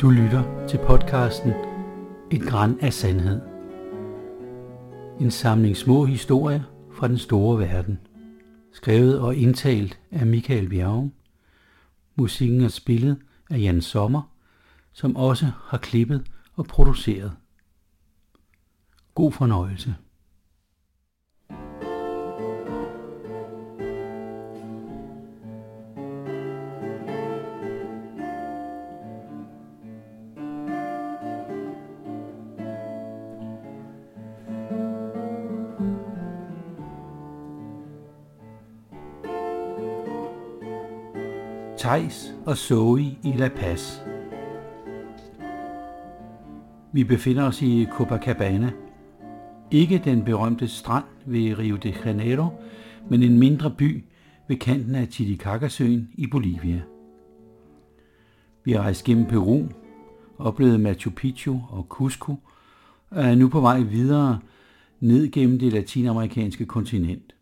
Du lytter til podcasten Et græn af sandhed. En samling små historier fra den store verden. Skrevet og indtalt af Michael Bjerg. Musikken er spillet af Jan Sommer, som også har klippet og produceret. God fornøjelse. Tejs og Zoe i La Paz. Vi befinder os i Copacabana. Ikke den berømte strand ved Rio de Janeiro, men en mindre by ved kanten af Titicacasøen i Bolivia. Vi har rejst gennem Peru, oplevet Machu Picchu og Cusco, og er nu på vej videre ned gennem det latinamerikanske kontinent.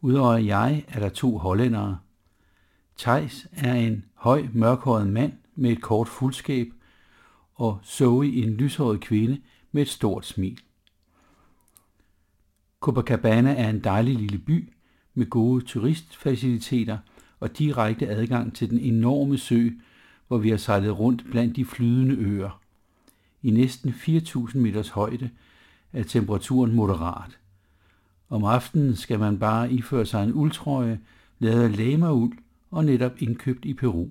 Udover jeg er der to hollændere – Tejs er en høj, mørkhåret mand med et kort fuldskab, og Zoe en lyshåret kvinde med et stort smil. Copacabana er en dejlig lille by med gode turistfaciliteter og direkte adgang til den enorme sø, hvor vi har sejlet rundt blandt de flydende øer. I næsten 4.000 meters højde er temperaturen moderat. Om aftenen skal man bare iføre sig en uldtrøje, lavet af lamauld og netop indkøbt i Peru.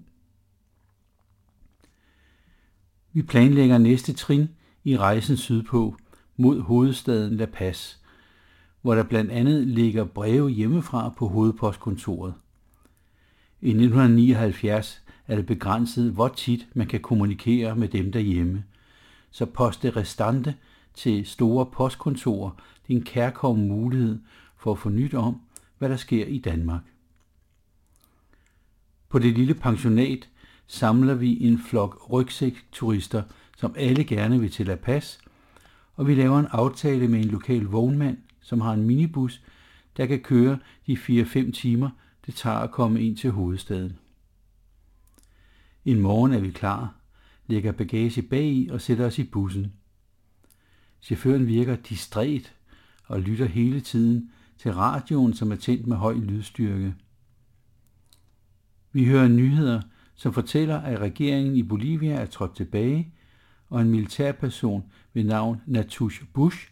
Vi planlægger næste trin i rejsen sydpå mod hovedstaden La Paz, hvor der blandt andet ligger breve hjemmefra på hovedpostkontoret. I 1979 er det begrænset, hvor tit man kan kommunikere med dem derhjemme, så poste restante til store postkontorer det er en kærkommen mulighed for at få nyt om, hvad der sker i Danmark. På det lille pensionat samler vi en flok rygsækturister, som alle gerne vil til La Paz, og vi laver en aftale med en lokal vognmand, som har en minibus, der kan køre de 4-5 timer, det tager at komme ind til hovedstaden. En morgen er vi klar, lægger bagage bag og sætter os i bussen. Chaufføren virker distræt og lytter hele tiden til radioen, som er tændt med høj lydstyrke. Vi hører nyheder, som fortæller, at regeringen i Bolivia er trådt tilbage, og en militærperson ved navn Natush Bush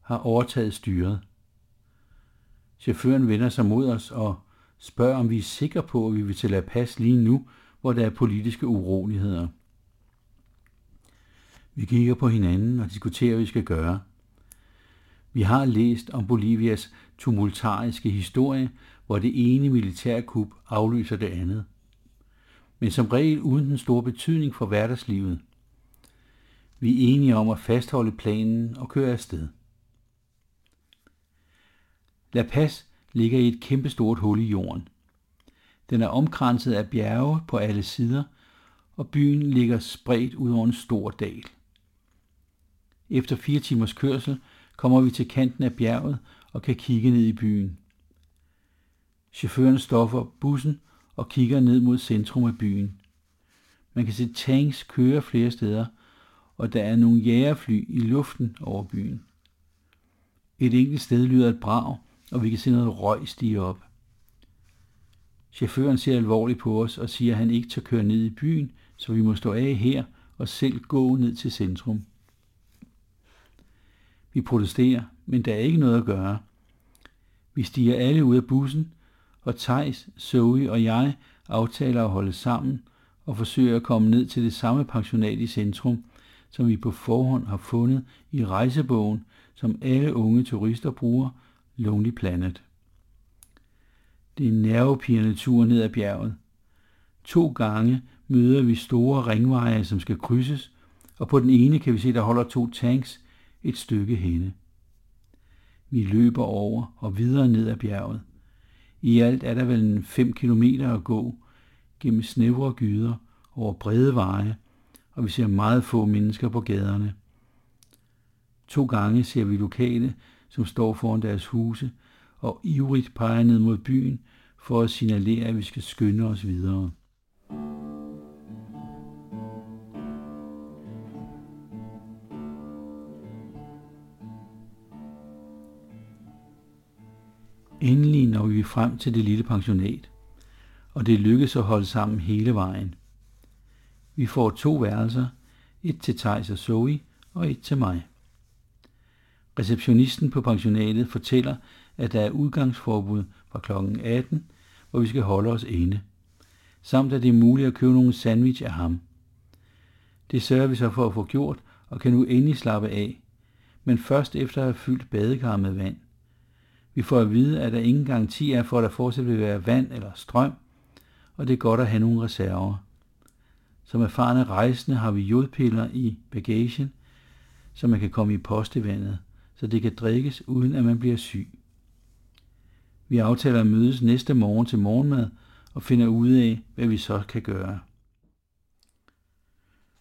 har overtaget styret. Chaufføren vender sig mod os og spørger, om vi er sikre på, at vi vil til La Paz lige nu, hvor der er politiske uroligheder. Vi kigger på hinanden og diskuterer, hvad vi skal gøre. Vi har læst om Bolivias tumultariske historie, hvor det ene militærkup afløser det andet. Men som regel uden den store betydning for hverdagslivet. Vi er enige om at fastholde planen og køre afsted. La Paz ligger i et kæmpestort hul i jorden. Den er omkranset af bjerge på alle sider, og byen ligger spredt ud over en stor dal. Efter fire timers kørsel kommer vi til kanten af bjerget og kan kigge ned i byen. Chaufføren stopper bussen og kigger ned mod centrum af byen. Man kan se tanks køre flere steder, og der er nogle jægerfly i luften over byen. Et enkelt sted lyder et brag, og vi kan se noget røg stige op. Chaufføren ser alvorligt på os og siger, at han ikke tør køre ned i byen, så vi må stå af her og selv gå ned til centrum. Vi protesterer, men der er ikke noget at gøre. Vi stiger alle ud af bussen, og Tejs, Zoe og jeg aftaler at holde sammen og forsøger at komme ned til det samme pensionat i centrum, som vi på forhånd har fundet i rejsebogen, som alle unge turister bruger, Lonely Planet. Det er en nervepirrende tur ned ad bjerget. To gange møder vi store ringveje, som skal krydses, og på den ene kan vi se, der holder to tanks et stykke henne. Vi løber over og videre ned ad bjerget. I alt er der vel 5 kilometer at gå gennem snævre gyder over brede veje, og vi ser meget få mennesker på gaderne. To gange ser vi lokale, som står foran deres huse og ivrigt peger ned mod byen for at signalere, at vi skal skynde os videre. Endelig når vi frem til det lille pensionat, og det lykkedes at holde sammen hele vejen. Vi får to værelser, et til Thijs og Zoe og et til mig. Receptionisten på pensionatet fortæller, at der er udgangsforbud fra kl. 18, hvor vi skal holde os inde, samt at det er muligt at købe nogle sandwich af ham. Det sørger vi så for at få gjort, og kan nu endelig slappe af, men først efter at have fyldt badekarret med vand. Vi får at vide, at der ingen garanti er for, at der fortsat vil være vand eller strøm, og det er godt at have nogle reserver. Som erfarne rejsende har vi jodpiller i bagagen, så man kan komme i postevandet, så det kan drikkes uden at man bliver syg. Vi aftaler at mødes næste morgen til morgenmad og finder ud af, hvad vi så kan gøre.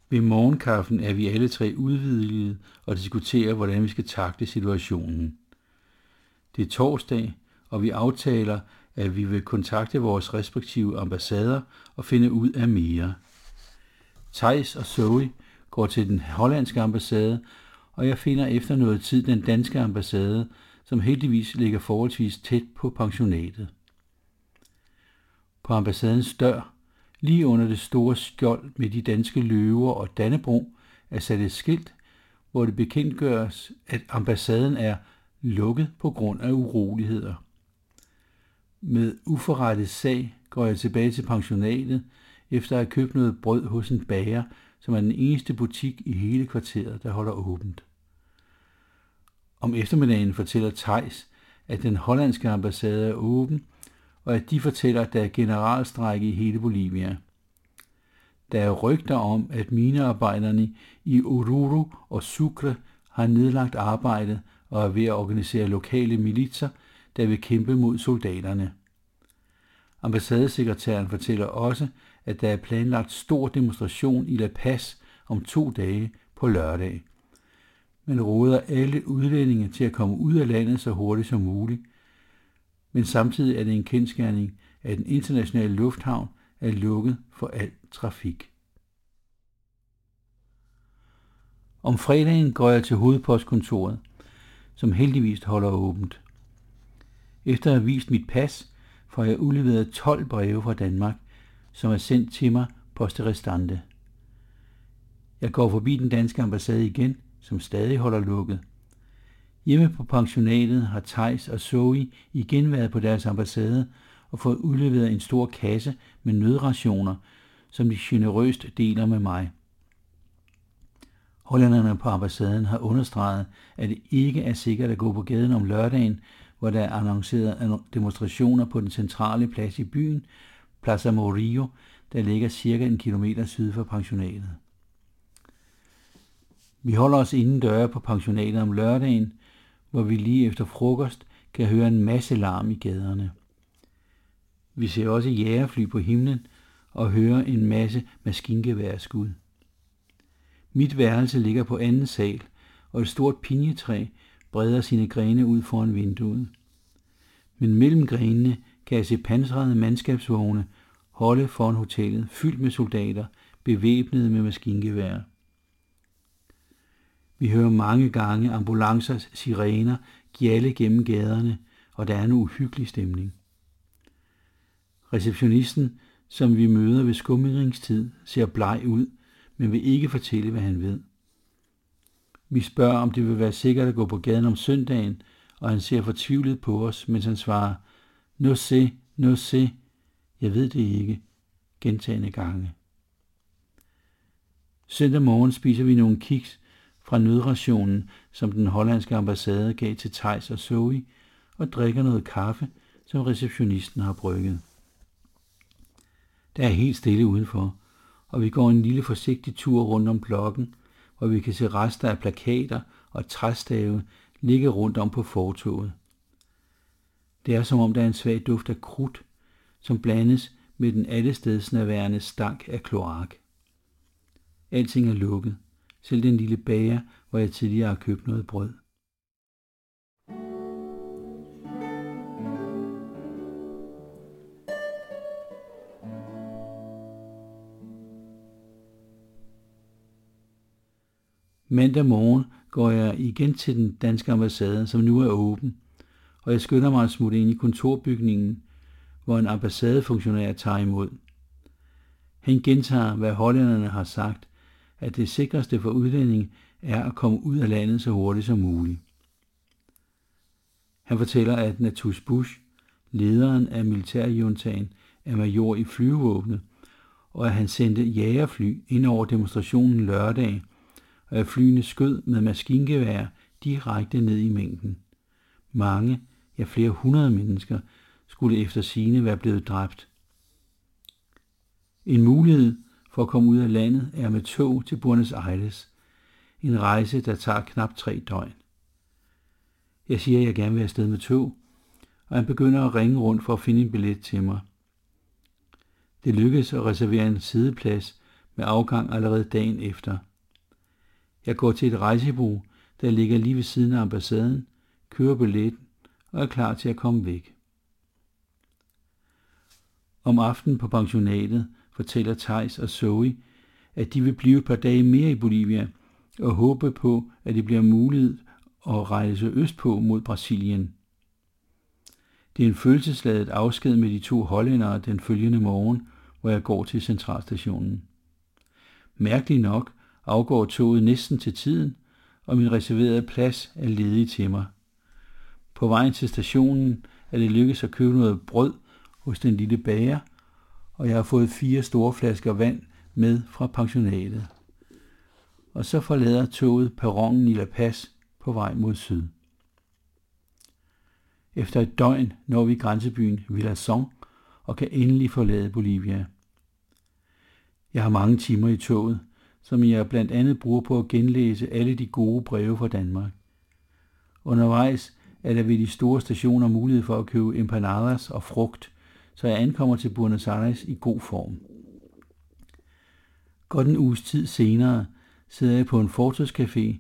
Ved morgenkaffen er vi alle tre udvidelige og diskuterer, hvordan vi skal takle situationen. Det er torsdag, og vi aftaler, at vi vil kontakte vores respektive ambassader og finde ud af mere. Thijs og Zoe går til den hollandske ambassade, og jeg finder efter noget tid den danske ambassade, som heldigvis ligger forholdsvis tæt på pensionatet. På ambassadens dør, lige under det store skjold med de danske løver og Dannebro, er sat et skilt, hvor det bekendtgøres, at ambassaden er lukket på grund af uroligheder. Med uforrettet sag går jeg tilbage til pensionatet, efter at have købt noget brød hos en bager, som er den eneste butik i hele kvarteret, der holder åbent. Om eftermiddagen fortæller Tejs, at den hollandske ambassade er åben, og at de fortæller, at der er generalstrække i hele Bolivia. Der er rygter om, at minearbejderne i Oruro og Sucre har nedlagt arbejdet og er ved at organisere lokale militser, der vil kæmpe mod soldaterne. Ambassadesekretæren fortæller også, at der er planlagt stor demonstration i La Paz om to dage på lørdag. Man råder alle udlændinge til at komme ud af landet så hurtigt som muligt, men samtidig er det en kendskærning, at den internationale lufthavn er lukket for al trafik. Om fredagen går jeg til hovedpostkontoret, som heldigvis holder åbent. Efter at have vist mit pas, får jeg udleveret 12 breve fra Danmark, som er sendt til mig poste restante. Jeg går forbi den danske ambassade igen, som stadig holder lukket. Hjemme på pensionatet har Tejs og Zoe igen været på deres ambassade og fået udleveret en stor kasse med nødrationer, som de generøst deler med mig. Hollænderne på ambassaden har understreget, at det ikke er sikkert at gå på gaden om lørdagen, hvor der er annonceret demonstrationer på den centrale plads i byen, Plaza Morillo, der ligger cirka en kilometer syd for pensionatet. Vi holder os inden døre på pensionatet om lørdagen, hvor vi lige efter frokost kan høre en masse larm i gaderne. Vi ser også jægerfly på himlen og hører en masse maskingeværskud. Mit værelse ligger på anden sal, og et stort pinjetræ breder sine grene ud foran vinduet. Men mellem grenene kan jeg se pansrede mandskabsvogne holde foran hotellet, fyldt med soldater, bevæbnede med maskingevær. Vi hører mange gange ambulancers sirener gjalle gennem gaderne, og der er en uhyggelig stemning. Receptionisten, som vi møder ved skumringstid, ser bleg ud, men vil ikke fortælle, hvad han ved. Vi spørger, om det vil være sikkert at gå på gaden om søndagen, og han ser fortvivlet på os, mens han svarer, no se, no se, jeg ved det ikke, gentagende gange. Søndag morgen spiser vi nogle kiks fra nødrationen, som den hollandske ambassade gav til Tejs og Zoe, og drikker noget kaffe, som receptionisten har brygget. Der er helt stille udenfor, og vi går en lille forsigtig tur rundt om blokken, hvor vi kan se rester af plakater og træstave ligge rundt om på fortoget. Det er som om der er en svag duft af krudt, som blandes med den allestedsnærværende stank af kloak. Alting er lukket, selv den lille bager, hvor jeg tidligere har købt noget brød. Mandag morgen går jeg igen til den danske ambassade, som nu er åben, og jeg skynder mig at smutte ind i kontorbygningen, hvor en ambassadefunktionær tager imod. Han gentager, hvad hollænderne har sagt, at det sikreste for udlænding er at komme ud af landet så hurtigt som muligt. Han fortæller, at Natus Bush, lederen af militærjuntagen, er major i flyvevåbnet, og at han sendte jægerfly ind over demonstrationen lørdag, og at flyene skød med maskingevær direkte ned i mængden. Mange, ja flere hundrede mennesker, skulle efter sine være blevet dræbt. En mulighed for at komme ud af landet er med tog til Buenos Aires, en rejse, der tager knap tre døgn. Jeg siger, at jeg gerne vil afsted med tog, og han begynder at ringe rundt for at finde en billet til mig. Det lykkedes at reservere en sideplads med afgang allerede dagen efter. Jeg går til et rejsebureau, der ligger lige ved siden af ambassaden, kører billetten og er klar til at komme væk. Om aftenen på pensionatet fortæller Tejs og Zoe, at de vil blive et par dage mere i Bolivia og håbe på, at det bliver muligt at rejse østpå mod Brasilien. Det er en følelsesladet afsked med de to hollændere den følgende morgen, hvor jeg går til centralstationen. Mærkeligt nok afgår toget næsten til tiden, og min reserverede plads er ledig til mig. På vejen til stationen er det lykkedes at købe noget brød hos den lille bager, og jeg har fået fire store flasker vand med fra pensionatet. Og så forlader toget perronen i La Paz på vej mod syd. Efter et døgn når vi grænsebyen Villazón og kan endelig forlade Bolivia. Jeg har mange timer i toget, som jeg blandt andet bruger på at genlæse alle de gode breve fra Danmark. Undervejs er der ved de store stationer mulighed for at købe empanadas og frugt, så jeg ankommer til Buenos Aires i god form. Godt en uges tid senere sidder jeg på en fortidscafé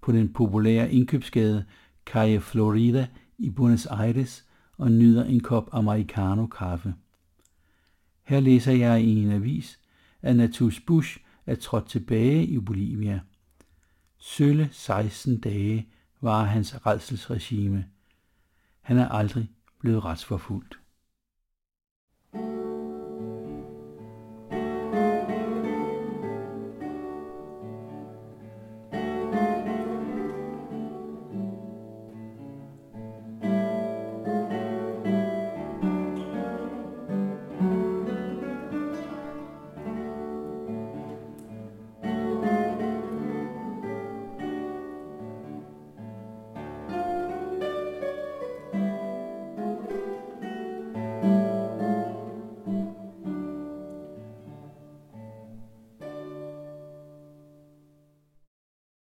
på den populære indkøbsgade Calle Florida i Buenos Aires og nyder en kop americano kaffe. Her læser jeg i en avis, at Natus Bush er trådt tilbage i Bolivia. Sølle 16 dage var hans redselsregime. Han er aldrig blevet retsforfulgt.